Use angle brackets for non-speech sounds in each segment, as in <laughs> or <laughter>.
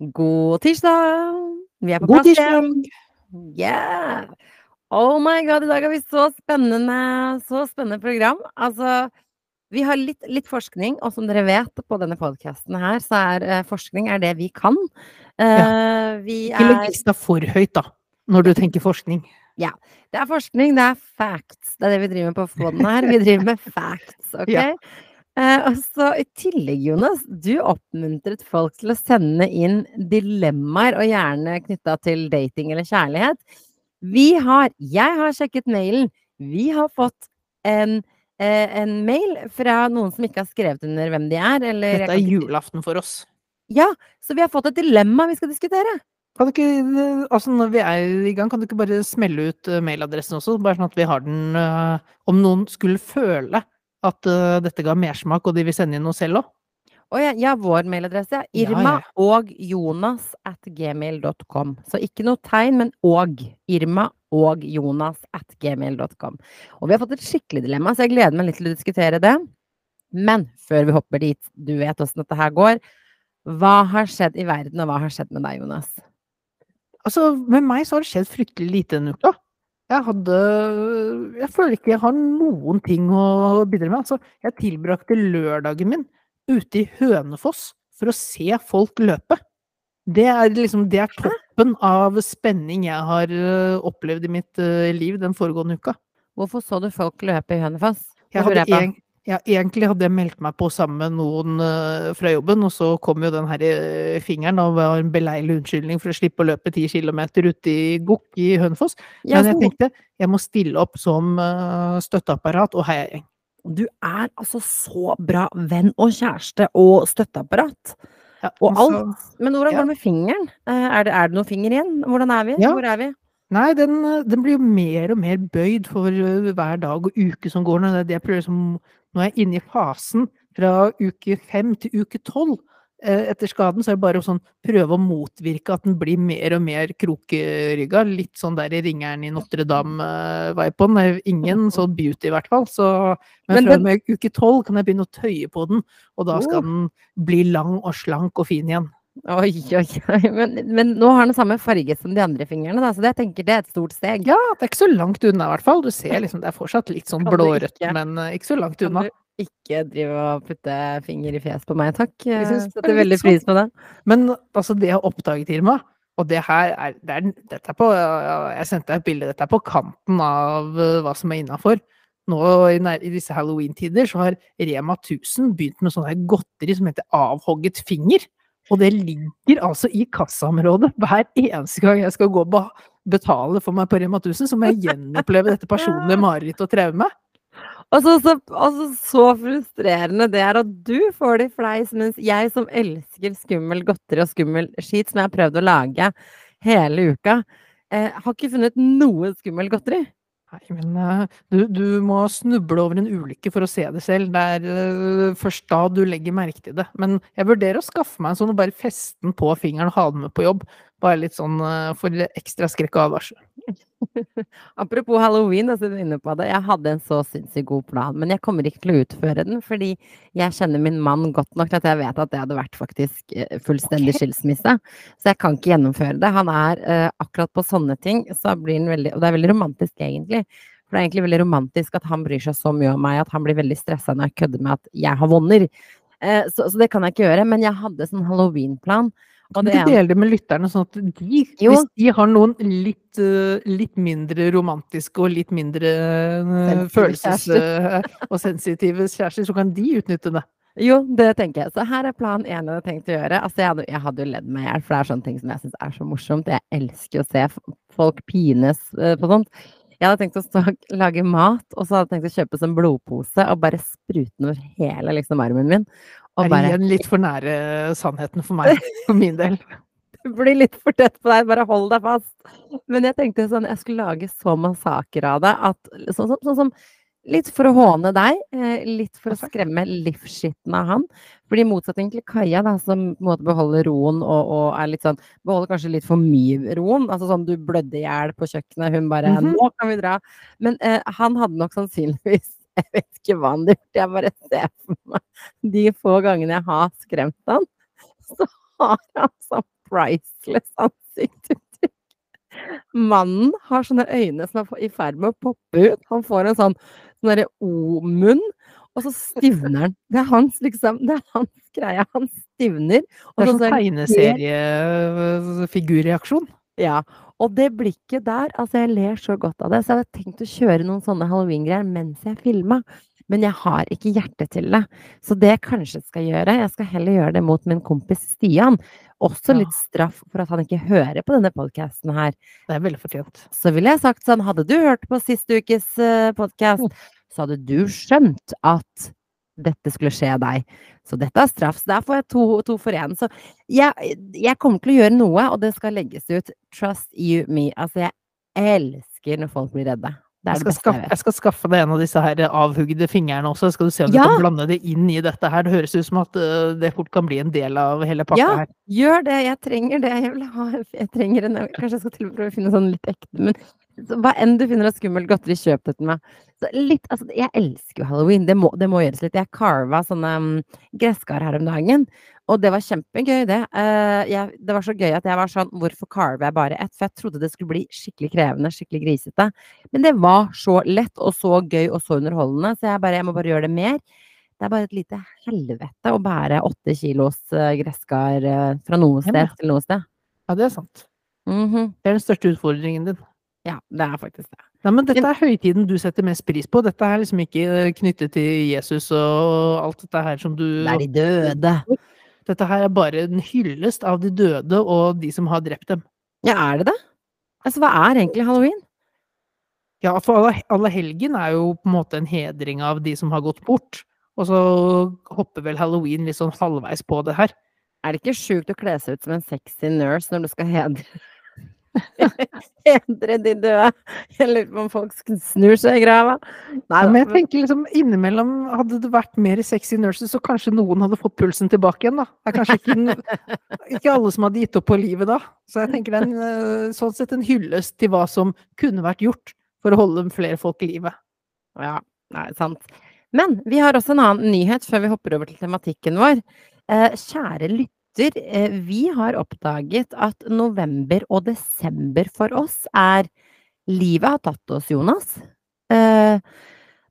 God tirsdag! Vi er på God plass igjen. Yeah! Oh my god, i dag har vi så spennende, så spennende program. Altså, vi har litt, litt forskning, og som dere vet på denne podkasten her, så er eh, forskning er det vi kan. Eh, vi Ikke legg er for høyt, da, når du tenker forskning. Ja. Det er forskning, det er facts. Det er det vi driver med på fonden her. Vi driver med facts, <laughs> ok? Ja. Eh, og så i tillegg, Jonas, du oppmuntret folk til å sende inn dilemmaer, og gjerne knytta til dating eller kjærlighet. Vi har, jeg har sjekket mailen, vi har fått en, eh, en mail fra noen som ikke har skrevet under hvem de er, eller Dette er julaften for oss. Ja, så vi har fått et dilemma vi skal diskutere. Kan du ikke, altså når vi er i gang, kan du ikke bare smelle ut eh, mailadressen også? Bare sånn at vi har den eh, Om noen skulle føle at uh, dette ga mersmak, og de vil sende inn noe selv òg? Og ja, ja, vår mailadresse er Ja, Irma ja. og Jonas at gmail.com. Så ikke noe tegn, men og. Irma og Jonas at gmail.com. Og vi har fått et skikkelig dilemma, så jeg gleder meg litt til å diskutere det. Men før vi hopper dit, du vet åssen dette her går. Hva har skjedd i verden, og hva har skjedd med deg, Jonas? Altså, med meg så har det skjedd fryktelig lite denne uka. Jeg hadde Jeg føler ikke jeg har noen ting å bidra med. Altså, jeg tilbrakte lørdagen min ute i Hønefoss for å se folk løpe. Det er liksom Det er toppen av spenning jeg har øh, opplevd i mitt øh, liv den foregående uka. Hvorfor så du folk løpe i Hønefoss? Jeg hadde en, ja, egentlig hadde jeg meldt meg på sammen med noen øh, fra jobben, og så kom jo den her øh, fingeren og var en beleilig unnskyldning for å slippe å løpe ti kilometer ute i Gokk i Hønefoss. Men jeg tenkte jeg må stille opp som øh, støtteapparat og heiagjeng. Du er altså så bra venn og kjæreste og støtteapparat. Ja, Og alt. Men hvordan går det med fingeren? Eh, Er det, er det noen finger igjen? Hvordan er vi? Ja. Hvor er vi? Nei, den, den blir jo mer og mer bøyd for hver dag og uke som går. Det er det jeg prøver liksom, nå er jeg inne i fasen fra uke fem til uke tolv. Eh, Etter skaden så er det bare å sånn, prøve å motvirke at den blir mer og mer krokrygga. Litt sånn der i ringeren i Notre-Dame-vibe på den. Ingen <laughs> sånn beauty, i hvert fall. Så, men, Men fra og med uke tolv kan jeg begynne å tøye på den, og da Oh. skal den bli lang og slank og fin igjen. Oi, oi, oi. Men, men nå har den samme farge som de andre fingrene, da, så det jeg tenker det er et stort steg. Ja, det er ikke så langt unna, i hvert fall. Du ser liksom, det er fortsatt litt sånn Kan blårødt, men eh, ikke så langt Kan unna. du ikke drive og putte finger i fjes på meg, takk? Jeg er setter veldig pris på det. Men altså, det jeg har oppdaget, Irma, og det her er, det er Dette er på Jeg sendte deg et bilde. Dette er på kanten av eh, hva som er innafor. Nå i, i disse halloween-tider så har Rema 1000 begynt med sånn godteri som heter avhogget finger. Og det ligger altså i kassaområdet hver eneste gang jeg skal gå og betale for meg på Rema 1000, så må jeg gjenoppleve dette personlige <laughs> marerittet og traumet. Og så, så, altså, så frustrerende det er at du får det i fleis, mens jeg som elsker skummel godteri og skummel skit, som jeg har prøvd å lage hele uka, eh, har ikke funnet noe skummel godteri. Nei, men eh, du, du må snuble over en ulykke for å se det selv. Det er eh, først da du legger merke til det. Men jeg vurderer å skaffe meg en sånn og bare feste den på fingeren og ha den med på jobb. Bare litt sånn eh, for ekstra skrekk og advarsel. <laughs> Apropos halloween, siden du er inne på det. Jeg hadde en så sinnssykt god plan, men jeg kommer ikke til å utføre den, fordi jeg kjenner min mann godt nok til at jeg vet at det hadde vært faktisk eh, fullstendig skilsmisse. Så jeg kan ikke gjennomføre det. Han er uh, akkurat på sånne ting, så blir han veldig Og det er veldig romantisk, egentlig. For det er egentlig veldig romantisk at han bryr seg så mye om meg at han blir veldig stressa når jeg kødder med at jeg har vonner. Uh, så, så det kan jeg ikke gjøre. Men jeg hadde sånn halloweenplan. Kan du ikke dele det med lytterne, sånn at de, Jo. hvis de har noen litt, eh, litt mindre romantiske og litt mindre eh, Sensitive følelses- eh, og sensitive kjærester, så kan de utnytte det. Jo, det tenker jeg. Så her er plan én jeg hadde tenkt å gjøre. Altså, jeg hadde, jeg hadde jo ledd meg i hjel, for det er sånne ting som jeg syns er så morsomt. Jeg elsker å se folk pines på sånt. Jeg hadde tenkt å stå, lage mat, og så hadde jeg tenkt å kjøpe en blodpose og bare sprute den over hele liksom, armen min. Og Er bare igjen litt for nære sannheten for meg, <laughs> for min del. bli litt for tett på deg, bare hold deg fast. Men jeg tenkte sånn, jeg skulle lage så massakre av det at sånn som, sånn som Litt for å håne deg, eh, litt for å skremme livsskitten av han. Fordi i motsetning til Kaja, da, som på en måte beholder roen og, og er litt sånn Beholder kanskje litt for mye roen. Altså sånn du blødde i hjel på kjøkkenet, hun bare Mhm. 'Nå kan vi dra'. Men eh, han hadde nok sannsynligvis Jeg vet ikke hva han har gjort, jeg bare ser for meg de få gangene jeg har skremt han, så har han sånn priceless ansiktsuttrykk. Mannen har sånne øyne som er i ferd med å poppe ut. Han får en sånn, sånn derre O-munn, og så stivner han. Det er hans liksom, det er hans greie. Han stivner. Det er så sånn tegneseriefigurreaksjon. Ja. Og det blikket der, altså jeg ler så godt av det. Så jeg hadde tenkt å kjøre noen sånne halloween-greier mens jeg filma. Men jeg har ikke hjerte til det. Så det jeg kanskje skal gjøre, jeg skal heller gjøre det mot min kompis Stian. Også litt straff for at han ikke hører på denne podkasten her. Det er veldig fortjent. Så ville jeg sagt sånn, hadde du hørt på siste ukes uh, podkast, så hadde du skjønt at dette skulle skje deg. Så dette er straff. Så der får jeg to, to for én. Så jeg, jeg kommer til å gjøre noe, og det skal legges ut. Trust you me. Altså, jeg elsker når folk blir redde. Det Jeg det skal, beste skaffe, jeg jeg skal skaffe deg en av disse her avhugde fingrene også, skal du se om Ja! du kan blande det inn i dette her. Det høres ut som at øh, det fort kan bli en del av hele pakka Ja, her. gjør det. Jeg trenger det. Jeg vil ha Jeg trenger en Kanskje jeg skal til og med prøve å finne sånn litt ekte, men hva enn du finner av skummelt godteri, kjøp det til meg. Så litt Altså, jeg elsker jo halloween. Det må, det må gjøres litt. Jeg carva sånne um, gresskar her om dagen, og det var kjempegøy, det. Uh, jeg, det var så gøy at jeg var sånn Hvorfor carver jeg bare ett? For jeg trodde det skulle bli skikkelig krevende, skikkelig grisete. Men det var så lett og så gøy og så underholdende, så jeg bare Jeg må bare gjøre det mer. Det er bare et lite helvete å bære åtte kilos eh, gresskar eh, fra noe sted til noe sted. Ja, det er sant. Mhm. Det er den største utfordringen din. Ja, det er faktisk det. Nei, men dette er høytiden du setter mest pris på. Dette er liksom ikke øh, knyttet til Jesus og alt dette her som du Det er de døde. Dette her er bare en hyllest av de døde og de som har drept dem. Ja, er det det? Altså, hva er egentlig halloween? Ja, for alle, alle helgen er jo på en måte en hedring av de som har gått bort. Og så hopper vel halloween litt sånn halvveis på det her. Er det ikke sjukt å kle seg ut som en sexy nurse når du skal hedre <laughs> Hedre de døde? Jeg lurer på om folk snur seg i grava. Nei, men jeg tenker liksom innimellom hadde det vært mer sexy nurses, så kanskje noen hadde fått pulsen tilbake igjen, da. Det er kanskje ikke, n- <laughs> ikke alle som hadde gitt opp på livet da. Så jeg tenker det er en, øh, sånn sett en hyllest til hva som kunne vært gjort for å holde flere folk i live. Ja, nei, sant. Men vi har også en annen nyhet før vi hopper over til tematikken vår. Eh, kjære lytter, eh, vi har oppdaget at november og desember for oss er Livet har tatt oss, Jonas. Eh,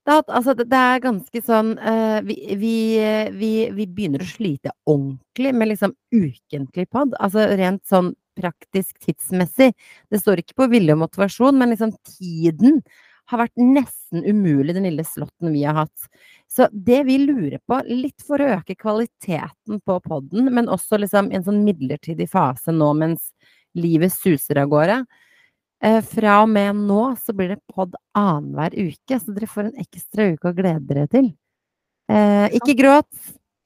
det, altså, det, er ganske sånn eh, vi, vi, vi, vi begynner å slite ordentlig med liksom ukentlig pod. Altså rent sånn praktisk tidsmessig. Det står ikke på vilje og motivasjon, men liksom tiden har vært nesten umulig, den lille slotten vi har hatt. Så det vi lurer på, litt for å øke kvaliteten på podden, men også liksom en sånn midlertidig fase nå mens livet suser av gårde. Eh, fra og med nå så blir det pod annenhver uke, så dere får en ekstra uke å glede dere til. Eh, ikke gråt,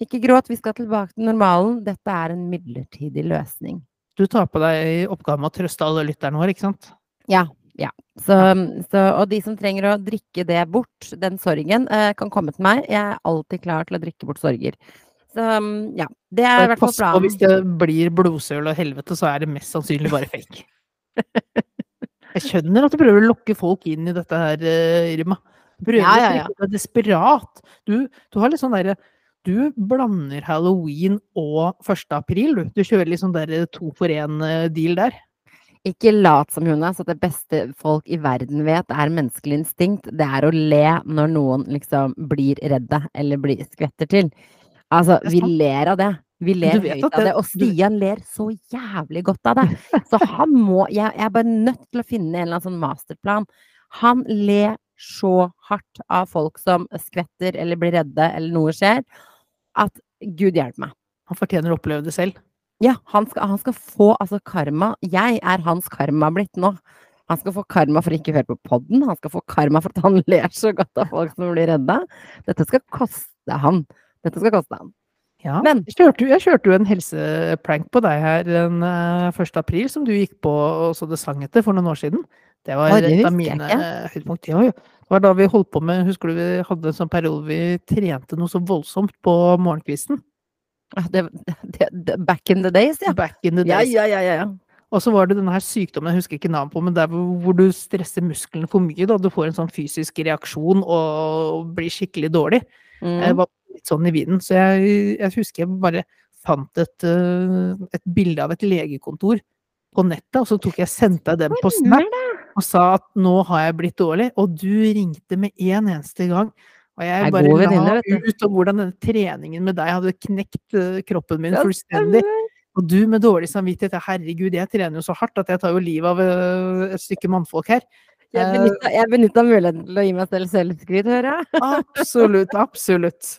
ikke gråt, vi skal tilbake til normalen. Dette er en midlertidig løsning. Du tar på deg oppgaven med å trøste alle lytterne våre, ikke sant? Ja. Ja. Så, så, og de som trenger å drikke det bort, den sorgen, eh, kan komme til meg. Jeg er alltid klar til å drikke bort sorger. Så mm, ja. Det er i hvert fall planen. Og hvis det blir blodsøl og helvete, så er det mest sannsynlig bare fake. <laughs> Jeg skjønner at du prøver å lokke folk inn i dette her, eh, Irma. Du prøver Ja, ja, ja. å deg desperat. Du, du har litt sånn derre Du blander halloween og 1. april, du. Du kjører litt sånn der to for én-deal der. Ikke lat som, Jonas, at det beste folk i verden vet, er menneskelig instinkt. Det er å le når noen liksom blir redde, eller blir skvetter til. Altså, vi ler av det. Vi ler høyt av det, og Stian ler så jævlig godt av det. <laughs> Så han må Jeg, jeg er bare nødt til å finne en eller annen sånn masterplan. Han ler så hardt av folk som skvetter eller blir redde eller noe skjer, at gud hjelpe meg. Han fortjener å oppleve det selv. Ja, han skal, han skal få altså karma. Jeg er hans karma blitt nå. Han skal få karma for ikke å høre på podden. Han skal få karma for at han <laughs> ler så godt av folk som blir redda. Dette skal koste han. Dette skal koste han. Ja. Men- jeg, kjørte, jo- jeg kjørte jo en helseprank på deg her den eh, 1. april, som du gikk på og så det sang etter for noen år siden. Det var det et av mine høydepunkt. Ja, ja. Det var da vi holdt på med Husker du vi hadde en sånn periode vi trente noe så voldsomt på morgenkvisten? Ja, Det, det, det, back in the days, ja. Back in the days. ja, ja, ja. ja. Og så var det denne her sykdommen, jeg husker ikke navnet på, men der hvor, du stresser musklene for mye, da. Du får en sånn fysisk reaksjon og blir skikkelig dårlig. Jeg Mm. var litt sånn i vinden. så jeg, jeg husker jeg bare fant et, eh, et bilde av et legekontor på nettet, og så tok jeg sendte jeg dem på Snap og sa at nå har jeg blitt dårlig, og du ringte med en eneste gang. Og jeg, jeg bare la ut om hvordan denne treningen med deg hadde knekt eh, kroppen min fullstendig. Og du med dårlig samvittighet. Herregud, jeg trener jo så hardt at jeg tar jo livet av eh, et stykke mannfolk her. Jeg Eh, jeg benytta muligheten til å gi meg selv selvskryt, hører jeg. Absolutt, absolutt.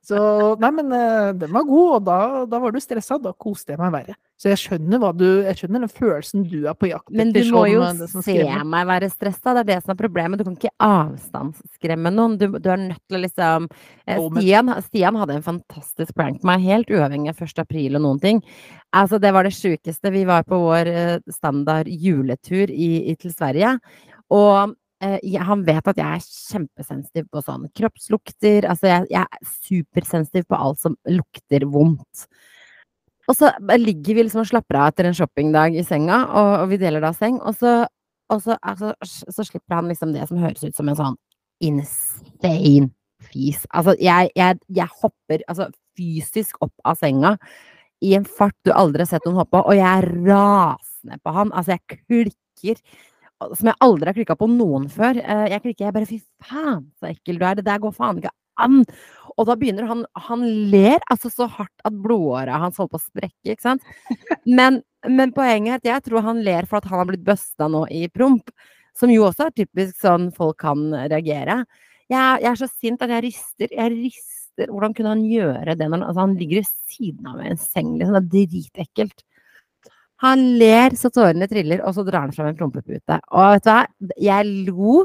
Så Nei, men eh, den var god, og da, da var du stressa. Da koste jeg meg verre. Så jeg skjønner du Jeg skjønner den følelsen du er på jakt Men du må jo eh, se meg være stressa, det er det som er problemet. Du kan ikke avstandsskremme noen. Du, du er nødt til å liksom eh, Stian, Stian hadde en fantastisk prank på meg, helt uavhengig av 1. april og noen ting. Altså, det var det sjukeste. Vi var på vår standard juletur i, i, til Sverige, og han vet at jeg er kjempesensitiv på sånn kroppslukter. Altså, jeg, jeg er supersensitiv på alt som lukter vondt. Og så ligger vi liksom og slapper av etter en shoppingdag i senga, og, og vi deler da seng, og så, og så, altså, så slipper han liksom det som høres ut som en sånn insane fis. Altså, jeg, jeg, jeg hopper altså, fysisk opp av senga i en fart du aldri har sett noen hoppe, og jeg er rasende på han. Altså, jeg klikker som jeg aldri har klikka på noen før. Eh, Jeg klikker, jeg bare fy faen så ekkel du er, det der går faen ikke an. Og da begynner han Han ler altså så hardt at blodåra hans holder på å sprekke, ikke sant. Men, men poenget er at jeg tror han ler for at han har blitt busta nå i promp. Som jo også er typisk sånn folk kan reagere. Jeg, jeg er så sint at jeg rister. Jeg rister. Hvordan kunne han gjøre det når han, altså han ligger ved siden av meg i en seng? Liksom. Det er dritekkelt. Han ler så tårene triller, og så drar han fram en prompepute. Og vet du hva? Jeg lo.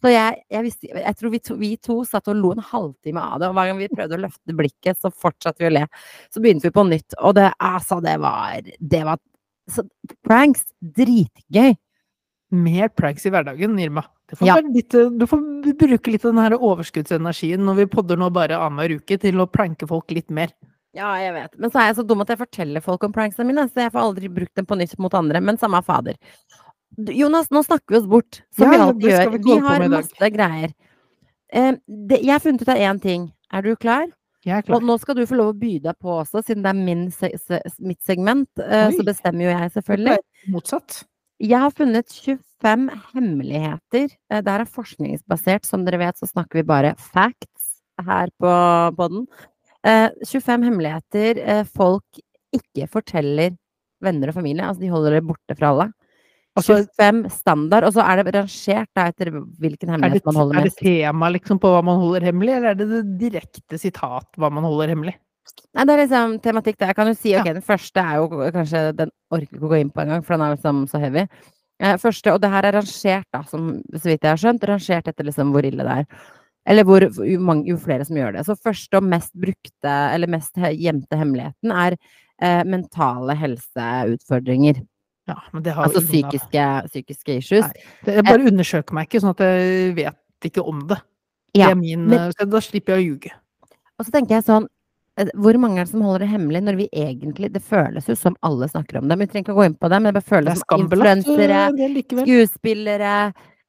Så jeg, jeg, visste, jeg tror vi to, vi to satt og lo en halvtime av det, og hver gang vi prøvde å løfte blikket, så fortsatte vi å le. Så begynte vi på nytt, og det, altså, det var Det var så, Pranks, dritgøy. Mer pranks i hverdagen, Irma. Det får Ja. litt, du får bruke litt av den her overskuddsenergien når vi podder nå bare annenhver uke, til å pranke folk litt mer. Ja, jeg vet. Men så er jeg så dum at jeg forteller folk om pranksene mine, så jeg får aldri brukt dem på nytt mot andre. Men samme fader. Jonas, nå snakker vi oss bort, som Ja, vi alltid gjør. vi Vi har masse greier. Eh, det, jeg har funnet ut av én ting. Er du klar? Jeg er klar. Og nå skal du få lov å by deg på også, siden det er min se se mitt segment. eh, så bestemmer jo jeg, selvfølgelig. Motsatt. Jeg har funnet 25 hemmeligheter. Eh, Det her er forskningsbasert. Som dere vet, så snakker vi bare facts her på podden. Eh, 25 hemmeligheter eh, folk ikke forteller venner og familie. Altså, de holder det borte fra alle. Altså, 25 standard, og så er det rangert da, etter hvilken hemmelighet det, man holder er det tema liksom på hva man holder hemmelig, eller er det det direkte sitat hva man holder hemmelig? Nei, det er liksom tematikk der. Jeg kan jo si, ok, Ja. den første er jo kanskje Den orker ikke å gå inn på engang, for den er liksom så heavy. Eh, første, og det her er rangert, da, som så vidt jeg har skjønt, rangert etter liksom hvor ille det er. Eller hvor jo, mange, jo flere som gjør det. Så første og mest brukte, eller mest gjemte hemmeligheten er eh, mentale helseutfordringer. Ja, men det har Altså psykiske, psykiske issues. Nei. Jeg bare undersøker meg ikke, sånn at jeg vet ikke om det. Ja, det er min, men- eh, så da slipper jeg å ljuge. Og så tenker jeg sånn eh, Hvor mange er det som holder det hemmelig når vi egentlig Det føles jo som alle snakker om det. Men vi trenger ikke å gå inn på det, men det bare føles det som influensere, eh, skuespillere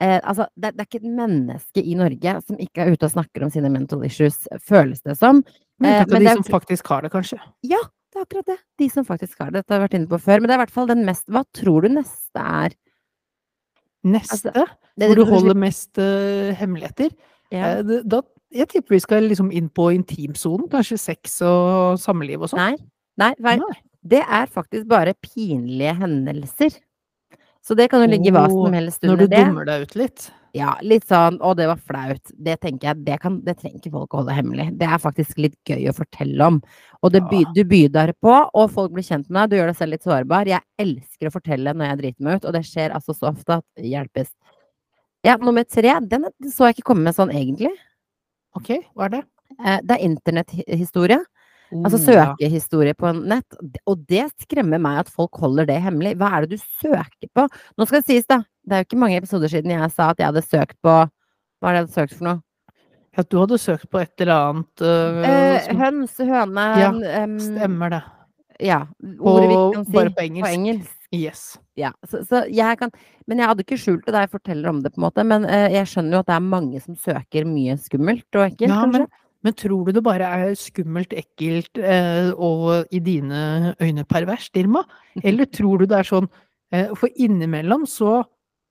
eh, Altså, det, det er ikke et menneske i Norge som ikke er ute og snakker om sine mental issues, føles det som. Men eh, av men de det er som faktisk har det, kanskje. Ja, det er akkurat det. De som faktisk har det. Dette har vi vært inne på før. Men det er i hvert fall den mest Hva tror du neste er? Neste, Altså, Det- hvor du holder mest uh, hemmeligheter, ja. eh, da, jeg tipper vi skal liksom inn på intimsonen. Kanskje sex og samliv og sånn. Nei. Nei. Nei. Det er faktisk bare pinlige hendelser. Så det kan jo ligge hva som helst Når du dummer deg ut litt. Ja, litt sånn 'Å, det var flaut'. Det tenker jeg, det, kan, det trenger ikke folk å holde hemmelig. Det er faktisk litt gøy å fortelle om. Og det by, du bydar på, og folk blir kjent med deg. Du gjør deg selv litt sårbar. Jeg elsker å fortelle når jeg driter meg ut, og det skjer altså så ofte at det hjelpes. Ja, nummer tre, den så jeg ikke komme med sånn egentlig. Ok, hva er det? Eh, Det er internetthistorie. Altså Oh, søkehistorie på nett. Og det skremmer meg at folk holder det hemmelig. Hva er det du søker på? Nå skal det sies, da. Det er jo ikke mange episoder siden jeg sa at jeg hadde søkt på Hva er det jeg hadde søkt for noe? At du hadde søkt på et eller annet uh, Eh, høns, høne Ja, um, Stemmer det. Ja. Ordet vi kan si bare på engelsk. på engelsk. Yes. Ja, så, så jeg kan Men jeg hadde ikke skjult det da jeg forteller om det, på en måte. Men uh, jeg skjønner jo at det er mange som søker mye skummelt og ekkelt, Ja, kanskje. men Men tror du det bare er skummelt, ekkelt eh, og i dine øyne perverst, Irma? Eller <laughs> tror du det er sånn eh, For innimellom så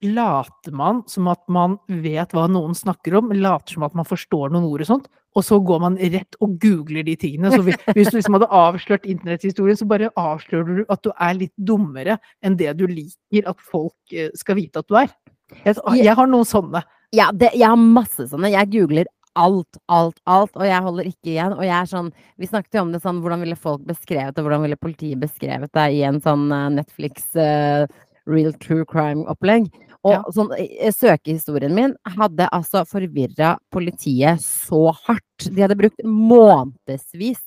later man som at man vet hva noen snakker om, later som at man forstår noen ord og sånt, og så går man rett og googler de tingene. Så hvis du liksom hadde avslørt internetthistorien, så bare avslører du at du er litt dummere enn det du liker at folk eh, skal vite at du er. Jeg har noen sånne. Ja, det, jeg har masse sånne. Jeg googler alt, alt, alt, og jeg holder ikke igjen. Og jeg er sånn Vi snakket jo om det sånn, hvordan ville folk beskrevet det, hvordan ville politiet beskrevet det i en sånn uh, Netflix uh, real true crime-opplegg. Og ja. sånn, søkehistorien min hadde altså forvirra politiet så hardt. De hadde brukt månedsvis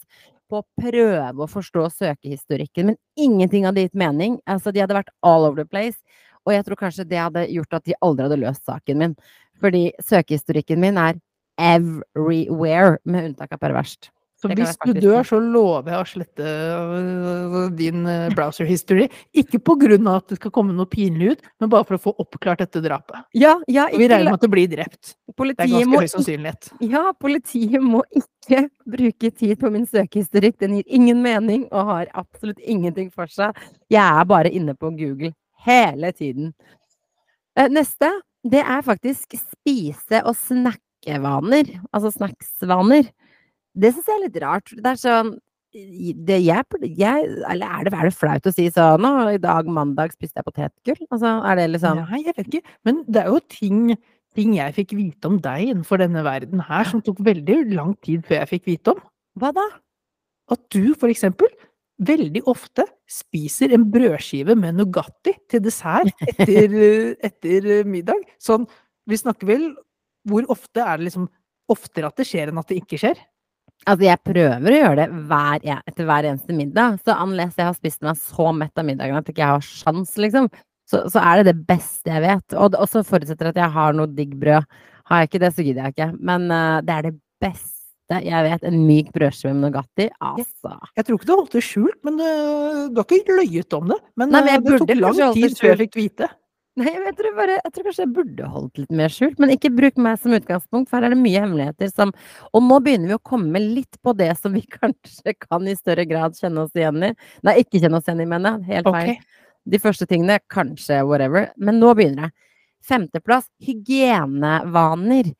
på å prøve å forstå søkehistorikken, men ingenting hadde gitt mening. Altså, de hadde vært all over the place. Og jeg tror kanskje det hadde gjort at de aldri hadde løst saken min. Fordi søkehistorikken min er everywhere, med unntak av perverst. Så hvis du dør, så lover jeg å slette øh, din øh, browser history. Ikke av at det skal komme noe pinlig ut, men bare for å få oppklart dette drapet. Ja, ja, ikke, vi regner med at du blir drept. det er ganske høy sannsynlighet. Ja, politiet må ikke bruke tid på min søkehistorikk. Den gir ingen mening og har absolutt ingenting for seg. Jeg er bare inne på Google hele tiden. Eh, neste, det er faktisk spise- og snakkevaner. Altså snacksvaner. Det syns jeg er litt rart. Det er sånn det jeg, jeg, Eller er det, er det, flaut å si sånn i dag mandag spiste jeg potetgull? Altså, er det liksom Nei, jeg vet ikke. Men det er jo ting, ting jeg fikk vite om deg innenfor denne verden her, som tok veldig lang tid før jeg fikk vite om. Hva da? At du, for eksempel, veldig ofte spiser en brødskive med Nugatti til dessert <laughs> etter, etter middag. Sånn, vi snakker vel Hvor ofte er det liksom oftere at det skjer enn at det ikke skjer? Altså, jeg prøver å gjøre det hver, etter hver eneste middag. Så unless jeg har spist meg så mett av middagen at jeg ikke har sjans, liksom, så, så, er det det beste jeg vet. Og, og så forutsetter at jeg har noe digg brød. Har jeg ikke det, så gidder jeg ikke. Men uh, det er det beste jeg vet. En myk brødskive med Nugatti. Altså. Jeg tror ikke du holdt det skjult, men uh, du har ikke løyet om det. Men, Nei, men uh, det tok lang tid før jeg fikk vite. Nei, jeg tror, bare, jeg tror kanskje jeg burde holdt litt mer skjult, men ikke bruk meg som utgangspunkt, for her er det mye hemmeligheter som Og nå begynner vi å komme litt på det som vi <laughs> kanskje kan i større grad kjenne oss igjen i. Nei, ikke kjenne oss igjen i, mener jeg. Helt feil. Okay. De første tingene, kanskje whatever. Men nå begynner det. Femteplass hygienevaner.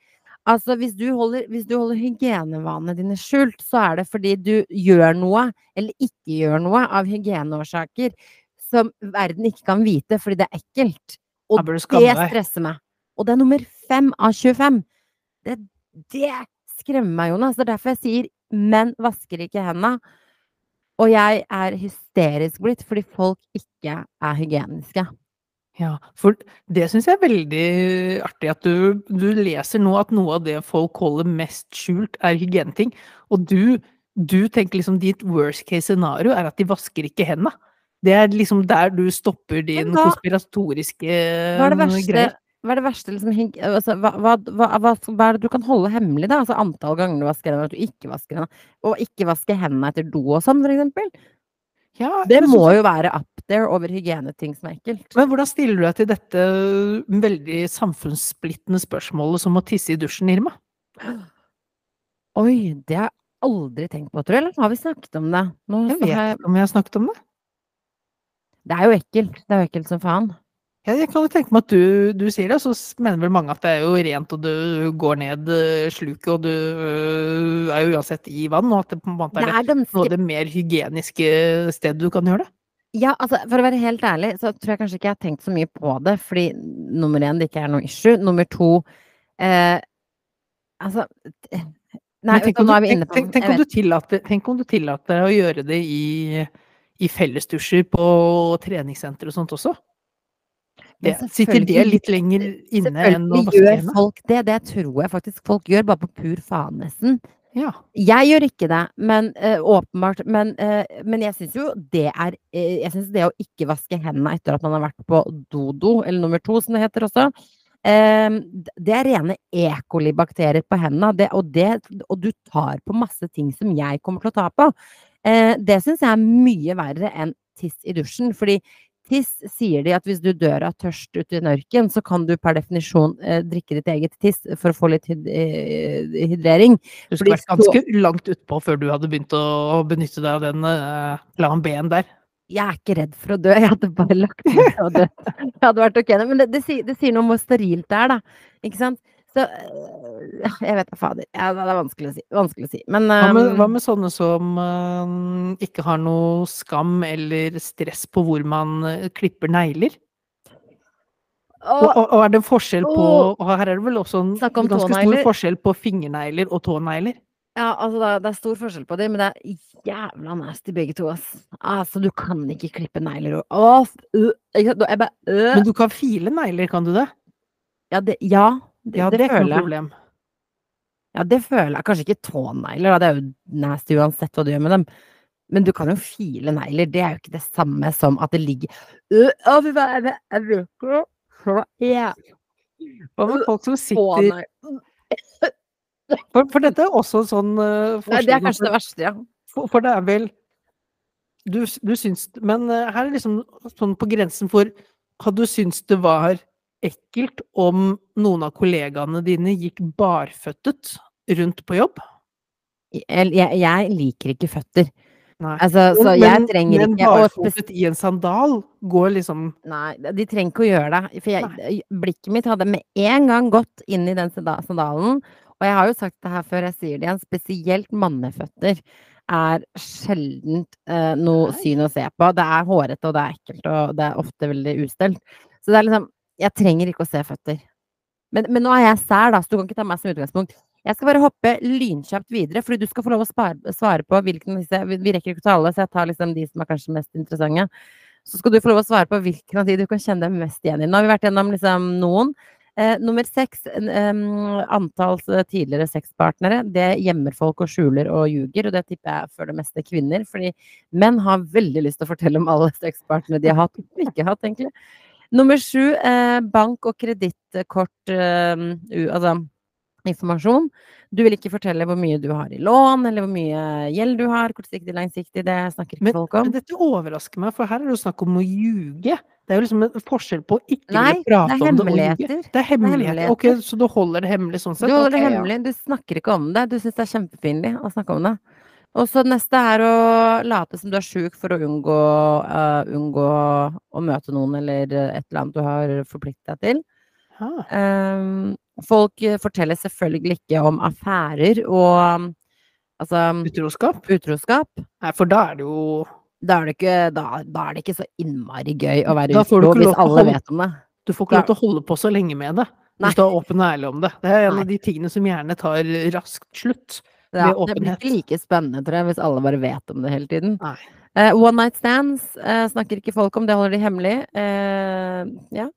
Altså, hvis du, holder, hvis du holder hygienevanene dine skjult, så er det fordi du gjør noe, eller ikke gjør noe, av hygieneårsaker som verden ikke kan vite fordi det er ekkelt. Og det stresser meg. Og det er nummer fem av 25. Det, det skremmer meg, Jonas. Det er derfor jeg sier menn vasker ikke hendene. Og jeg er hysterisk blitt fordi folk ikke er hygieniske. Ja, for det syns jeg er veldig artig at du, du, leser nå at noe av det folk holder mest skjult, er hygieneting. Og du, du tenker liksom ditt worst case scenario er at de vasker ikke hendene. Det er liksom der du stopper din da, konspiratoriske hva er det verste, greie. Hva er det verste liksom, altså, hva, hva, hva, hva, er det du kan holde hemmelig, da? Altså antall ganger du vasker hendene, at du ikke vasker hendene. Og ikke vaske hendene etter do og sånn, for eksempel. Ja, det må så... jo være up there over hygieneting som er ekkelt. Men hvordan stiller du deg til dette veldig samfunnssplittende spørsmålet som å tisse i dusjen, Irma? Oi, det har jeg aldri tenkt på, tror jeg. Eller har vi snakket om det? Nå, jeg vet ikke om vi har snakket om det. Det er jo ekkelt. Det er jo ekkelt som faen. Ja, jeg kan jo tenke meg at du, du, sier det, så mener vel mange at det er jo rent, og du går ned eh, sluket, og du øh, er jo uansett i vann, og at det på en måte er, det er ganske... noe av det mer hygieniske stedet du kan gjøre det? Ja, altså for å være helt ærlig, så tror jeg kanskje ikke jeg har tenkt så mye på det, fordi nummer én, det ikke er noe issue. Nummer to eh, Altså Nei, tenk om, du, tenk, tenk, tenk, om du tillater, tenk om du tillater å gjøre det i i fellesdusjer på treningssenter og sånt også? Det, sitter det litt lenger inne enn å vaske gjør folk det. Det tror jeg faktisk folk gjør, bare på pur faen, nesten. Ja. Jeg gjør ikke det, men uh, åpenbart. Men, uh, men jeg syns jo det er uh, Jeg syns det å ikke vaske hendene etter at man har vært på dodo, eller nummer to som det heter også, det er rene E. coli-bakterier på hendene, det, og, det, og du tar på masse ting som jeg kommer til å ta på. Eh, det syns jeg er mye verre enn tiss i dusjen. Fordi tiss sier de at hvis du dør av tørst ute i en ørken, så kan du per definisjon eh, drikke ditt eget tiss for å få litt hyd eh, hydrering. Du skulle vært ganske langt utpå før du hadde begynt å benytte deg av den eh, plan B-en der. Jeg er ikke redd for å dø, jeg hadde bare lagt meg og dødd. <laughs> Det hadde vært ok. Men det, det, sier, det sier noe om hvor sterilt det er, da. Ikke sant? Så øh, Jeg vet da fader. Ja, det er vanskelig å si. Vanskelig å si. Men Hva med, hva med sånne som uh, ikke har noe skam eller stress på hvor man uh, klipper negler? Og, og, og er det en forskjell på og Her er det vel også en ganske tåneiler. stor forskjell på fingernegler og tånegler. Ja, altså det, er- det er stor forskjell på dem, men det er jævla nasty begge to, ass. Altså, du kan ikke klippe negler og Åh, øh. Jeg bare øh. Men du kan file negler, kan du det? Ja, det, ja, det, Ja, det, det er føler jeg. problem. Ja, det føler jeg. Kanskje ikke tånegler, da. Det er jo nasty uansett hva du gjør med dem. Men du kan jo file negler. Det er jo ikke det samme som at det ligger Å, fy faen, jeg- bruker Hva med folk som sitter For, for dette er også sånn uh, Nei, det er kanskje det verste, ja. For, for det er vel du, du syns Men uh, her er liksom sånn på grensen for Hadde du syntes det var ekkelt om noen av kollegaene dine gikk barføttet rundt på jobb? Jeg, jeg, jeg liker ikke føtter. Nei. Altså, så jeg trenger men ikke å spes- barfotet i en sandal går liksom Nei, de trenger ikke å gjøre det. For jeg, blikket mitt hadde med en gang gått inn i den sandalen. Og jeg har jo sagt det her før, jeg sier det igjen, spesielt manneføtter er sjeldent eh, noe syn å se på. Det er hårete, og det er ekkelt, og det er ofte veldig ustelt. Så det er liksom Jeg trenger ikke å se føtter. Men, men nå er jeg sær, da, så du kan ikke ta meg som utgangspunkt. Jeg skal bare hoppe lynkjapt videre, fordi du skal få lov å spare, svare på hvilken av disse Vi, vi rekker ikke å ta alle, så jeg tar liksom de som er kanskje mest interessante. Så skal du få lov å svare på hvilken av de du kan kjenne deg mest igjen i. Nå har vi vært gjennom liksom noen. Eh, nummer seks, eh, antall tidligere sexpartnere. Det gjemmer folk og skjuler og ljuger, og det tipper jeg for det meste kvinner. Fordi menn har veldig lyst til å fortelle om alle <laughs> sexpartnere de har hatt og ikke hatt, egentlig. Nummer sju, eh, bank- og kredittkortinformasjon. eh, Altså. Du vil ikke fortelle hvor mye du har i lån, eller hvor mye gjeld du har. Kortsiktig, langsiktig, det snakker ikke Men, folk om. men dette overrasker meg, for her er det jo snakk om å ljuge. Det er jo liksom en forskjell på å ikke Nei, ville prate det om det og ljuge. hemmeligheter. Det er hemmeligheter. Ok, så du holder det hemmelig sånn sett? Du holder det hemmelig, ja. du snakker ikke om det. Du syns det er kjempepinlig å snakke om det. Og så neste er å late som du er sjuk for å unngå, uh, unngå å møte noen eller et eller annet du har forpliktet deg til. Ehm, folk forteller selvfølgelig ikke om affærer og um, altså Utroskap? utroskap. Nei, for da er det jo Da er, det ikke, da, da er det ikke så innmari gøy å være utro hvis alle vet om det. Du får ikke lov til å holde på så lenge med det. Nei. Hvis du er åpen og ærlig om det. Det er en Nei. av de tingene som gjerne tar raskt slutt. Ja, det blir ikke like spennende, tror jeg, hvis alle bare vet om det hele tiden. Eh, one night stands uh, snakker ikke folk om, det holder de hemmelig. Uh, ja.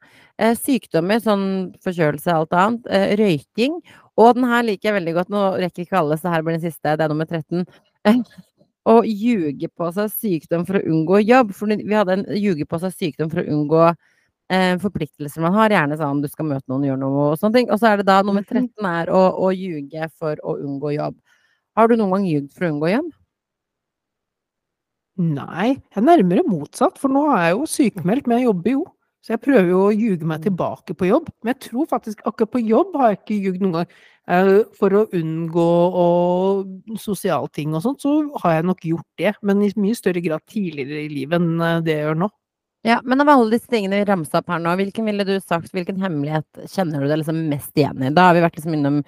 Sykdommer, sånn forkjølelse og alt annet. Røyking. Og den her liker jeg veldig godt. Nå rekker ikke alle, så her blir den siste. Det er nummer 13. Eh, <laughs> å ljuge på seg sykdom for å unngå jobb. For vi hadde en ljuge på seg sykdom for å unngå forpliktelser man har. Gjerne sånn du skal møte noen, gjøre noe og sånne ting. Og så er det da nummer Mhm. 13 er å, å ljuge for å unngå jobb. Har du noen gang ljugd for å unngå hjem? Nei, jeg er nærmere motsatt, for nå er jeg jo sykemeldt, men jeg jobber jo. Så jeg prøver jo å ljuge meg tilbake på jobb. Men jeg tror faktisk akkurat på jobb har jeg ikke ljugd noen gang. Eh, For å unngå sosiale ting og sånt, så har jeg nok gjort det. Men i mye større grad tidligere i livet enn eh, det jeg gjør nå. Ja, men av alle disse tingene vi ramsa opp her nå, hvilken ville du sagt, hvilken hemmelighet kjenner du deg liksom mest igjen i? Da har vi vært liksom innom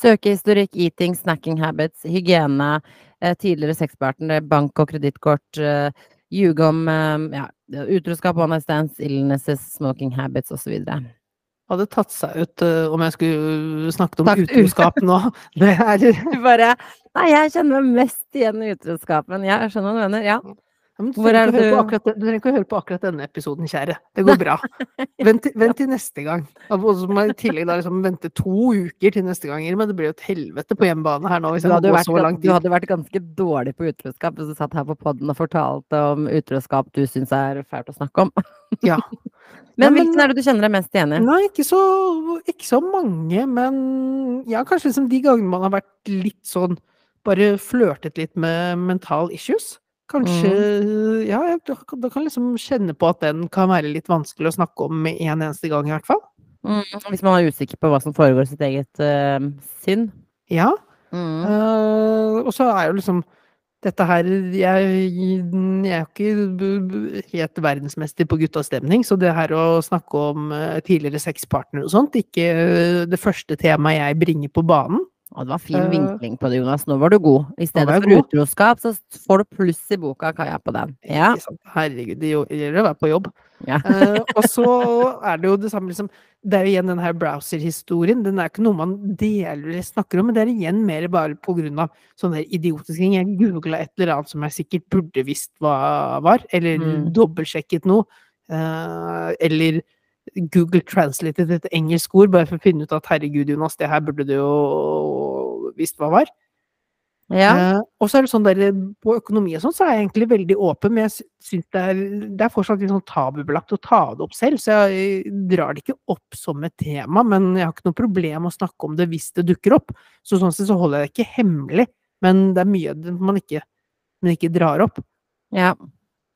søkehistorikk, eating, snacking habits, hygiene, eh, tidligere sexpartner, bank- og kredittkort, eh, ljuge om eh, ja, utroskap, one night stands, illnesses, smoking habits osv. Hadde tatt seg ut uh, om jeg skulle snakket om utroskap nå. Det er <laughs> Du bare Nei, jeg kjenner meg mest igjen i utroskapen. Jeg skjønner hva du mener. Ja. Du, trenger er akkurat, du trenger ikke å høre på akkurat denne episoden, kjære. Det går bra. <laughs> Vent, vent til neste gang. Og så må jeg i tillegg da liksom vente to uker til neste gang, men det blir jo et helvete på hjemmebane her nå Du hadde, vært, du hadde vært ganske dårlig på utroskap hvis du satt her på podden og fortalte om utroskap du syns er fælt å snakke om. Ja. <laughs> Men men- hvilken er det du kjenner deg mest igjen i? Nei, ikke så, ikke så mange, men ja, kanskje liksom de gangene man har vært litt sånn Bare flørtet litt med mental issues. Kanskje Mm. Ja, du da kan liksom kjenne på at den kan være litt vanskelig å snakke om med en eneste gang, i hvert fall. Mm, hvis man er usikker på hva som foregår i sitt eget uh, sinn. Ja. Mm. Uh, og så er jo liksom dette her Jeg, jeg er ikke helt verdensmester på guttastemning, så det her å snakke om eh, tidligere sexpartner og sånt, ikke det første temaet jeg bringer på banen. Og det var fin uh, vinkling på det, Jonas. Nå var du god. I stedet for god. utroskap, så får du pluss i boka, Kaja, på den. Ja. Herregud, det gjelder å være på jobb. ja. uh, og så er det jo det samme liksom Det er jo igjen den her browser-historien. Den er ikke noe man deler eller snakker om, men det er igjen mer bare på grunn av sånne idiotiske ting. Jeg googla et eller annet som jeg sikkert burde visst hva var, eller Mm. dobbeltsjekket noe. Uh, eller Google translated et engelsk ord, bare for å finne ut at herregud, Jonas, det her burde du jo visst hva var. ja. Eh, og så er det sånn der, på økonomi og sånn, så er jeg egentlig veldig åpen, men jeg sy- syns det er, det er fortsatt litt sånn tabubelagt å ta det opp selv, så jeg drar det ikke opp som et tema, men jeg har ikke noe problem å snakke om det hvis det dukker opp. Så sånn sett så holder jeg det ikke hemmelig, men det er mye man ikke, man ikke drar opp. Ja.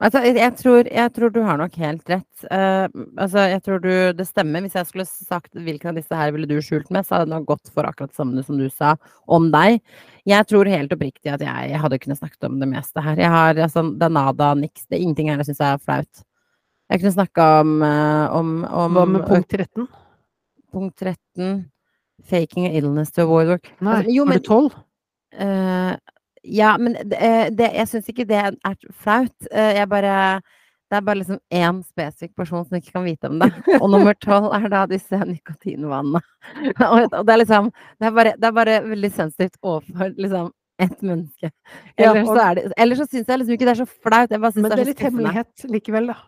Altså, jeg, tror, jeg tror du har nok helt rett. Uh, altså, jeg tror du Det stemmer. Hvis jeg skulle sagt hvilken av disse her ville du skjult med, så hadde det nok gått for akkurat det samme som du sa om deg. Jeg tror helt oppriktig at jeg hadde kunnet snakket om det meste her. Jeg har altså, Det er nada, niks. Det er ingenting her jeg syns er flaut. Jeg kunne snakka om, eh, om, om Hva med punkt 13? punkt 13. Faking illness to avoid work. Nei, Altså, jo, har var du 12? Eh, ja, men det, eh, det, jeg syns ikke det er flaut. Eh, jeg bare Det er bare liksom én spesifikk person som ikke kan vite om det. Og nummer tolv er da disse nikotinvannene. <laughs> og, og det er liksom det er, bare, det er bare veldig sensitivt overfor liksom ett menneske. Ja, Ellers og- så, er det, ellers så syns jeg liksom ikke det er så flaut. Jeg bare synes Men det det er er litt hemmelighet likevel, da.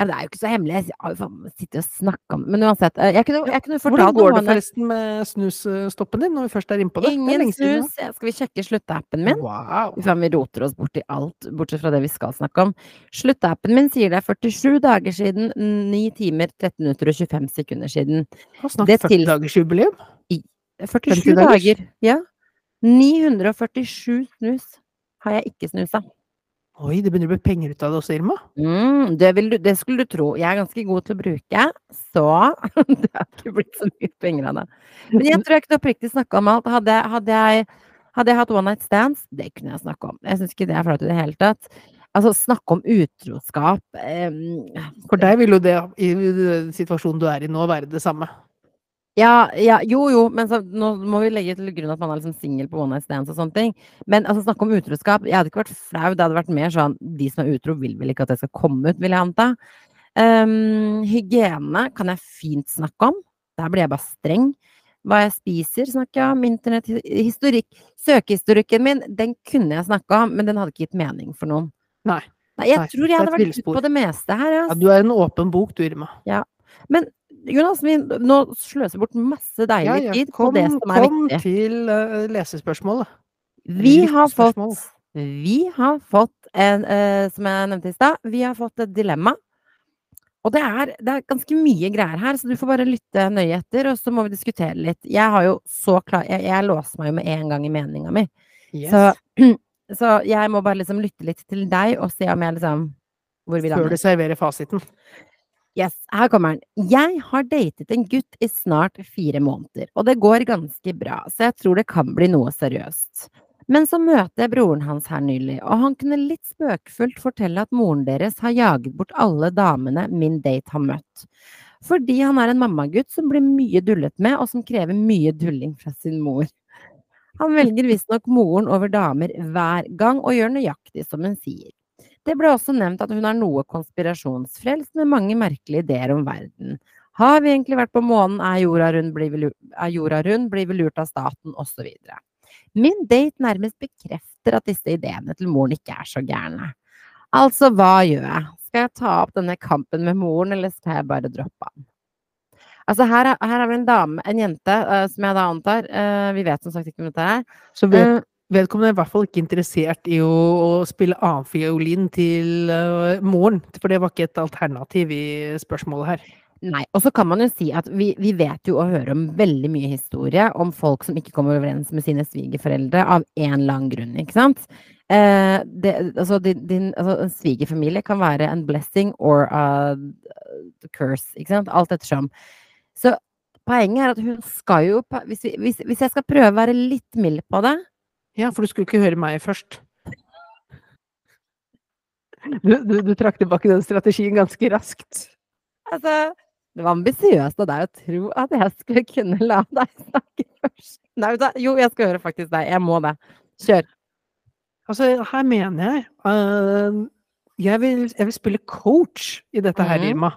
Ja, det er jo ikke så hemmelig. Jeg har jo faen sittet og snakka om Men uansett. eh, Jeg kunne, jeg kunne Hvordan går det forresten med snusstoppen din, når vi først er innpå det? det Ingen det snus. Ja, Skal vi sjekke sluttappen min? Wow. Vi roter oss bort i alt, bortsett fra det vi skal snakke om. Sluttappen min sier det er 47 dager siden, 9 timer, 13 minutter og 25 sekunder siden. Har snart Det 40 til- dagers jubileum. 47 dager. Ja. 947 snus har jeg ikke snusa. Oi, det begynner å bli penger ut av det også, Irma. Mm, det, du, det skulle du tro. Jeg er ganske god til å bruke, så <laughs> det har ikke blitt så mye penger av det. Men jeg tror jeg kunne oppriktig snakka om alt. Hadde, hadde, jeg, hadde jeg hatt one night stands, det kunne jeg snakka om. Jeg syns ikke det er flaut i det hele tatt. Altså, snakke om utroskap um, For deg vil jo det, i situasjonen du er i nå, være det samme. Ja, ja, jo jo, men så, nå må vi legge til grunn at man er liksom singel på one night stands og sånne ting. Men altså, snakke om utroskap Jeg hadde ikke vært flau, det hadde vært mer sånn De som er utro, vil vel ikke at det skal komme ut, vil jeg anta. Um, hygiene kan jeg fint snakke om. Der blir jeg bare streng. Hva jeg spiser, snakker jeg om. Internetthistorikk. Søkehistorikken min, den kunne jeg snakka om, men den hadde ikke gitt mening for noen. Nei. Nei, jeg Nei, tror jeg hadde vært på det meste her. Ja, du er en åpen bok, du, Irma. Men Jonas, vi nå sløser vi bort masse deilig Ja, ja. tid på Kom, det som er kom viktig. til uh, lesespørsmålet. Vi har fått. Vi har fått en, uh, som jeg nevnte i stad, vi har fått et dilemma. Og det er, det er ganske mye greier her, så du får bare lytte nøye etter, og så må vi diskutere litt. Jeg har jo så klar Jeg, jeg låser meg jo med en gang i meninga mi. Yes. Så, <clears throat> så jeg må bare liksom lytte litt til deg og se om jeg liksom Hvor vi Før du serverer fasiten. Yes, her kommer den. Jeg har datet en gutt i snart fire måneder, og det går ganske bra, så jeg tror det kan bli noe seriøst. Men så møter jeg broren hans her nylig, og han kunne litt spøkefullt fortelle at moren deres har jaget bort alle damene min date har møtt. Fordi han er en mammagutt som blir mye dullet med, og som krever mye dulling fra sin mor. Han velger visstnok moren over damer hver gang, og gjør nøyaktig som hun sier. Det ble også nevnt at hun er noe konspirasjonsfrelst med mange merkelige ideer om verden. Har vi egentlig vært på månen, er jorda rund, blir vi, jorda rund, blir vi lurt av staten, osv. Min date nærmest bekrefter at disse ideene til moren ikke er så gærne. Altså, hva gjør jeg? Skal jeg ta opp denne kampen med moren, eller skal jeg bare droppe han? Altså, her, er- her har vi en dame, en jente, uh, som jeg da antar uh, Vi vet som sagt ikke om dette er. Så vet, Eh, vedkommende er i hvert fall ikke interessert i å, å spille annenfiolin til uh, moren, for det var ikke et alternativ i spørsmålet her. Nei, og så kan man jo si at vi, vi vet jo og hører om veldig mye historie om folk som ikke kommer overens med sine svigerforeldre av en lang grunn, ikke sant? eh, det, altså, din altså, en svigerfamilie kan være en blessing or a curse, ikke sant? Alt ettersom. Så poenget er at hun skal jo hvis, vi, hvis, hvis jeg skal prøve å være litt mild på det Ja, for du skulle ikke høre meg først. Du, du, du trakk tilbake den strategien ganske raskt. Altså, det var ambisiøst av deg å tro at jeg skulle kunne la deg snakke først. Nei, da, jo, jeg skal høre faktisk deg. Jeg må det. Kjør. Altså, her mener jeg uh, jeg, vil, jeg vil spille coach i dette her, Mhm. Irma.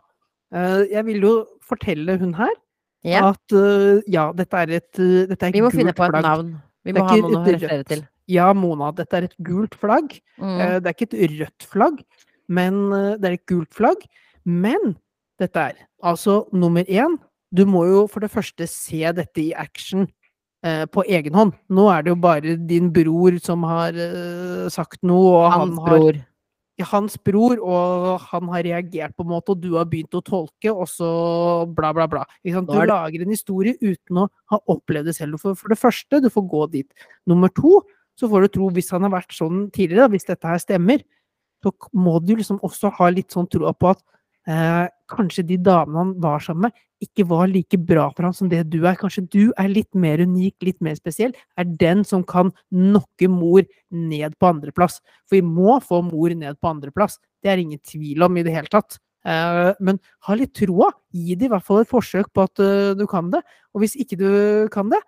Uh, jeg vil jo fortelle hun her Ja, at uh, ja, dette er et, dette er vi må gult finne på et navn. Vi må ha noen å referere til. Ja, Mona, dette er et gult flagg. Mm. Eh, Det er ikke et rødt flagg, men eh, det er et gult flagg. Men dette er altså nummer én. Du må jo for det første se dette i action eh, på egen hånd. Nå er det jo bare din bror som har eh, sagt noe, og Hans han har bror. Hans bror, og han har reagert på en måte, og du har begynt å tolke, og så bla, bla, bla. Du lager en historie uten å ha opplevd det selv. For, for det første, du får gå dit. Nummer to, så får du tro, hvis han har vært sånn tidligere, hvis dette her stemmer, så må du liksom også ha litt sånn troa på at eh, kanskje de damene han var sammen med, ikke var like bra for ham som det du er. Kanskje du er litt mer unik, litt mer spesiell. Er den som kan nokke mor ned på andreplass. For vi må få mor ned på andreplass. Det er ingen tvil om i det hele tatt. Eh, men ha litt troa. Gi det i hvert fall et forsøk på at eh, du kan det. Og hvis ikke du kan det,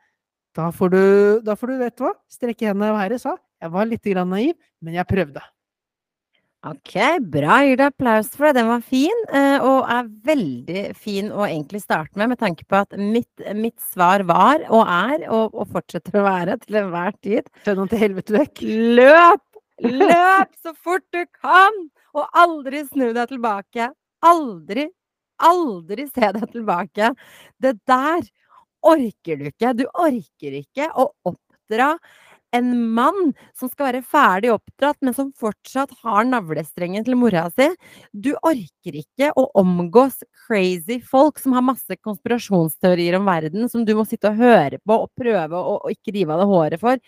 da får du, da får du vet du hva, strekke hendene og være sa. Jeg var litt naiv, men jeg prøvde. Ok, bra. Gir deg applaus for det. Den var fin, eh, og er veldig fin å egentlig starte med, med tanke på at mitt, mitt svar var, og er, og, og fortsetter å være til enhver tid Skjønn til helvete vekk. Løp! <laughs> Løp så fort du kan! Og aldri snu deg tilbake. Aldri, aldri se deg tilbake. Det der orker du ikke. Du orker ikke å oppdra en mann som skal være ferdig oppdratt, men som fortsatt har navlestrengen til mora si. Du orker ikke å omgås crazy folk som har masse konspirasjonsteorier om verden, som du må sitte og høre på og prøve å ikke rive av deg håret for.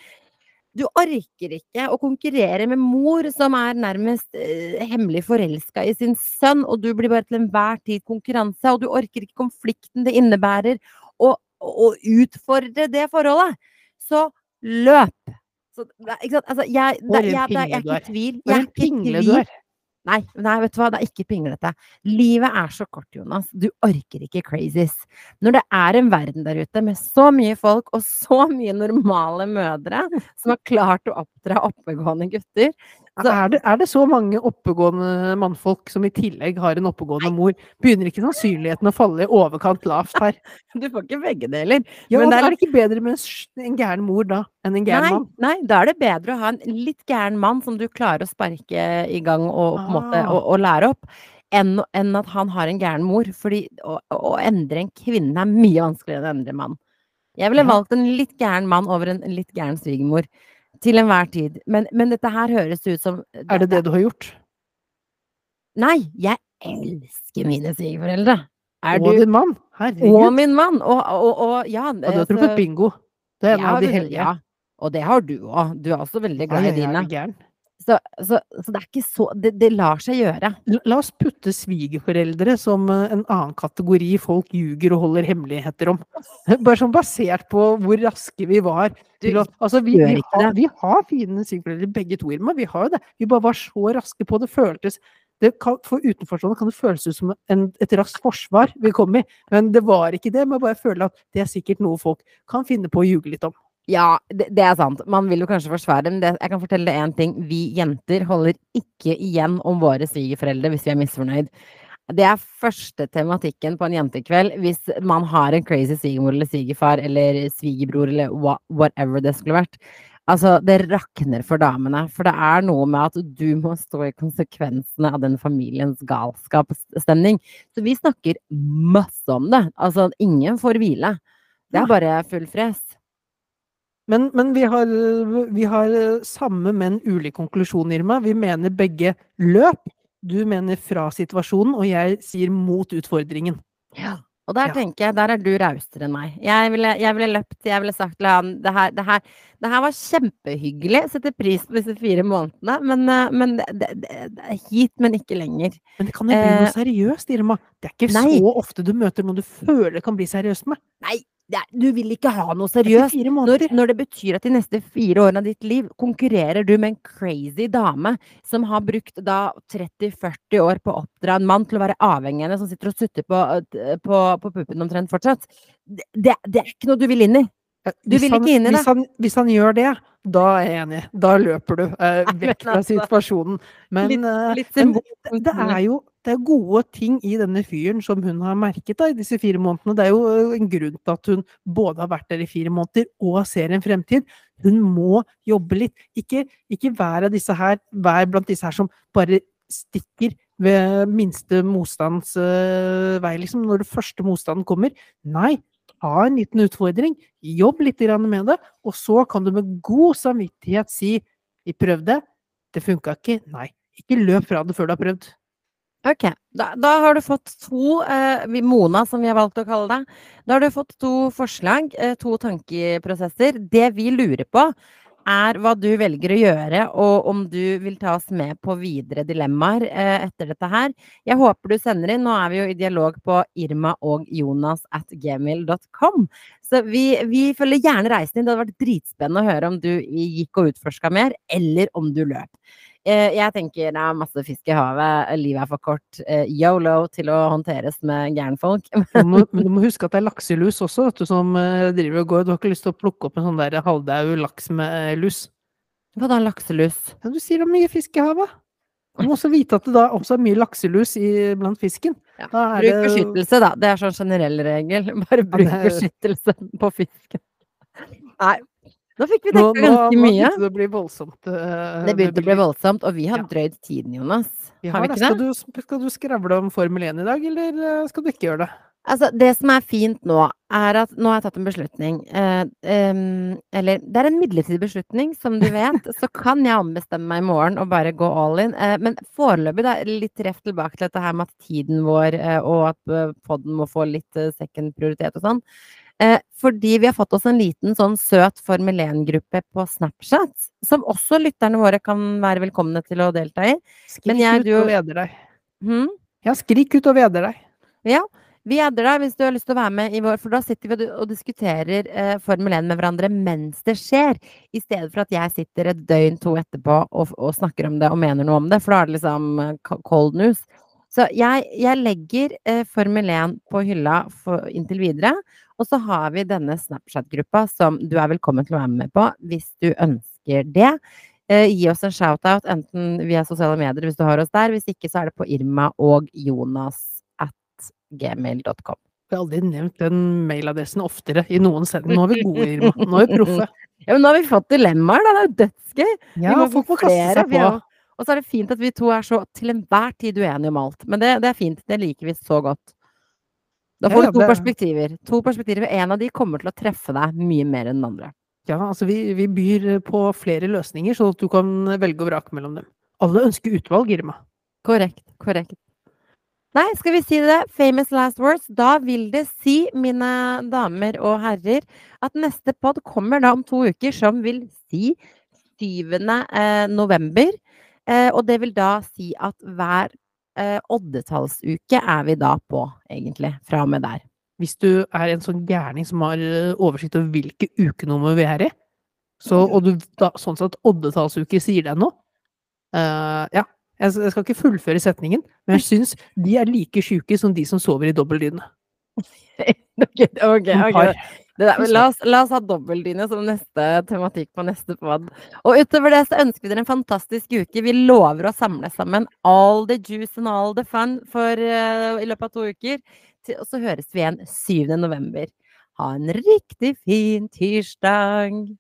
Du orker ikke å konkurrere med mor som er nærmest eh, hemmelig forelska i sin sønn, og du blir bare til enhver tid konkurranse, og du orker ikke konflikten det innebærer å utfordre det forholdet. Så løp! Så, ikke sant? Altså, jeg, det, jeg, er- jeg er ikke i tvil. Jeg er ikke i tvil. Nei, nei, vet du hva, det er ikke pinglete. Livet er så kort, Jonas. Du orker ikke crazies. Når det er en verden der ute med så mye folk og så mye normale mødre som har klart å oppdra oppegående gutter Så- Er det, er det så mange oppegående mannfolk som i tillegg har en oppegående mor? Begynner ikke sannsynligheten å falle i overkant lavt her? <laughs> Du får ikke begge deler. Ja, Men det er er det ikke bedre med en, gæren mor da, enn en gæren Nei, mann? nei, da er det bedre å ha en litt gæren mann som du klarer å sparke i gang og, på en måte, Ah. og, og lære opp, enn, enn at han har en gæren mor. Fordi å, å endre en kvinne er mye vanskeligere enn å endre en mann. Jeg ville valgt en litt gæren mann over en litt gæren svigermor. Til enhver tid. Men, men dette her høres ut som Er det det du har gjort? Nei, jeg elsker mine svigerforeldre. Er Og du din mann? Og min mann! Og, og, og ja Og du har altså, truffet bingo. Det er en ja, av de heldige. Ja, og det har du òg. Du er også veldig glad i jeg er dine. Så, så, så det er ikke så Det, det lar seg gjøre. La- oss putte svigerforeldre som eh, en annen kategori folk ljuger og holder hemmeligheter om. <laughs> Bare sånn basert på hvor raske vi var. Til å, altså vi, vi, har, vi har fine svigerforeldre begge to, Irma. Vi har jo det. Vi bare var så raske på det. føltes det kan, For utenforstående kan det føles ut som en, et raskt forsvar vi kom i, men det var ikke det. Men bare føler at det er sikkert noe folk kan finne på å ljuge litt om. Ja, det, det er sant. Man vil jo kanskje forsvare, men det, jeg kan fortelle deg én ting. Vi jenter holder ikke igjen om våre svigerforeldre hvis vi er misfornøyd. Det er første tematikken på en jentekveld hvis man har en crazy svigermor eller svigerfar eller svigerbror eller whatever det skulle vært. Altså, det rakner for damene. For det er noe med at du må stå i konsekvensene av den familiens galskapsstemning. Så vi snakker masse om det. Altså, ingen får hvile. Det er bare full fres. Men, men vi, har, vi har øh, samme, men ulik konklusjon, Irma. Vi mener begge løp. Du mener fra situasjonen, og jeg sier mot utfordringen. Ja. Og der Ja. tenker jeg, der er du rausere enn meg. Jeg ville, jeg ville løpt, jeg ville sagt til han det her, det her Det her var kjempehyggelig. Setter pris på disse fire månedene. Men, eh, men det, hit, men ikke lenger. Men det kan jo bli noe Eh, seriøst, Irma. Det er ikke nei. så ofte du møter noen du føler kan bli seriøst med. Nei, er, du vil ikke ha noe seriøst. Når, når det betyr at de neste fire årene av ditt liv konkurrerer du med en crazy dame som har brukt da 30-40 år på å oppdra en mann til å være avhengig av henne, som sitter og sutter på, på, på puppen omtrent fortsatt. Det, det, er ikke noe du vil inn i. Eh, Du hvis vil ikke inn i det. Hvis han, hvis han gjør det, da er jeg enig. Da løper du eh, <laughs> vekk fra situasjonen. Men, litt- eh, litt men symbol- det er jo det er gode ting i denne fyren som hun har merket da, i disse fire månedene. Det er jo eh, en grunn til at hun både har vært der i fire måneder og ser en fremtid. Hun må jobbe litt. Ikke, ikke hver av disse her, vær blant disse her som bare stikker ved minste motstands uh, vei, liksom. Når det første motstanden kommer. Nei, ta en liten utfordring. Jobb litt med det, og så kan du med god samvittighet si vi prøvde, det funka ikke. Nei, ikke løp fra det før du har prøvd. Ok, da, da har du fått to, eh, Mona som vi har valgt å kalle deg, da har du fått to forslag, eh, to tankeprosesser. Det vi lurer på er hva du velger å gjøre, og om du vil ta oss med på videre dilemmaer eh, etter dette her. Jeg håper du sender inn, nå er vi jo i dialog på irma og jonas at gmail.com. Så vi, vi følger gjerne reisen din. Det hadde vært dritspennende å høre om du gikk og utforska mer, eller om du løp. Eh, Jeg tenker det er masse fisk i havet, livet er for kort. eh, Yolo til å håndteres med gærenfolk. <laughs> Du men du må huske at det er lakselus også, at du, som eh, driver og går. Du har ikke lyst til å plukke opp en sånn der halvdau laks med lus. Hva da, lakselus? Ja, du sier det er mye fisk i havet. Du må også vite at det da også er mye lakselus i, blant fisken. Ja, Bruk det- beskyttelse, da. Det er sånn generell regel. <laughs> Bare bruk det er- beskyttelse på fisken. Nei. Nå fikk vi dekket dekka mye. ganske nå begynte det å bli voldsomt. Uh, Det begynte å bli voldsomt, og vi har Ja. drøyd tiden, Jonas. Vi Har har vi det. ikke Skal det? du, skal du skravle om Formel 1 i dag, eller eh, skal du ikke gjøre det? Altså, det som er fint nå, er at nå har jeg tatt en beslutning. Eh, eh, eller det er en midlertidig beslutning, som du vet. <laughs> så kan jeg ombestemme meg i morgen og bare gå all in. Eh, men foreløpig, da, litt treff tilbake til dette her med at tiden vår eh, og at poden må få litt second prioritet og sånn. Eh, fordi vi har fått oss en liten sånn søt Formel 1-gruppe på Snapchat, som også lytterne våre kan være velkomne til å delta i. Skrik Men jeg- ut du- og veder deg. Hmm? Ja, skrik ut og veder deg. Ja, vi edder deg hvis du har lyst til å være med i vår, for da sitter vi og diskuterer eh, Formel 1 med hverandre mens det skjer, i stedet for at jeg sitter et døgn to etterpå og, og snakker om det og mener noe om det, for da er det liksom eh, cold news. Så jeg, jeg legger eh, Formel 1 på hylla for, inntil videre, og så har vi denne Snapchat-gruppa som du er velkommen til å være med på hvis du ønsker det. Eh, gi oss en shout-out, enten via sosiale medier hvis du har oss der. Hvis ikke, så er det på Irma og Jonas at gmail.com. Vi har aldri nevnt den mailadressen oftere i noen sending. Nå er vi gode, Irma. Nå er vi proffe. <laughs> Ja, men nå har vi fått dilemmaer, da. Det er jo dødsgøy. Ja, vi må få folk må kaste seg på. Og så er det fint at vi to er så til enhver tid uenige om alt. Men det, det er fint. Det liker vi så godt. Da får ja, du to det- perspektiver. To perspektiver. En av de kommer til å treffe deg mye mer enn den andre. Ja, altså vi, vi byr på flere løsninger, sånn at du kan velge og vrake mellom dem. Alle ønsker utvalg, Irma. Korrekt. Korrekt. Nei, skal vi si det? Famous last words. Da vil det si, mine damer og herrer, at neste pod kommer da om to uker, som vil si 7. Eh, november. Eh, og det vil da si at hver eh, oddetallsuke er vi da på, egentlig. Fra og med der. Hvis du er en sånn gærning som har eh, oversikt over hvilke ukenummer vi er i, så, og du da, sånn sett oddetallsuke sier deg noe eh, Ja, jeg, jeg skal ikke fullføre setningen, men jeg syns de er like sjuke som de som sover i dobbeltdyne. <laughs> ok, ok, Som ok. par. Det der, la, oss, la oss ha dobbeltdyne som neste tematikk på neste pod. Og utover det så ønsker vi dere en fantastisk uke. Vi lover å samle sammen all the juice and all the fun for, uh, i løpet av to uker. Til, og så høres vi igjen 7. november. Ha en riktig fin tirsdag!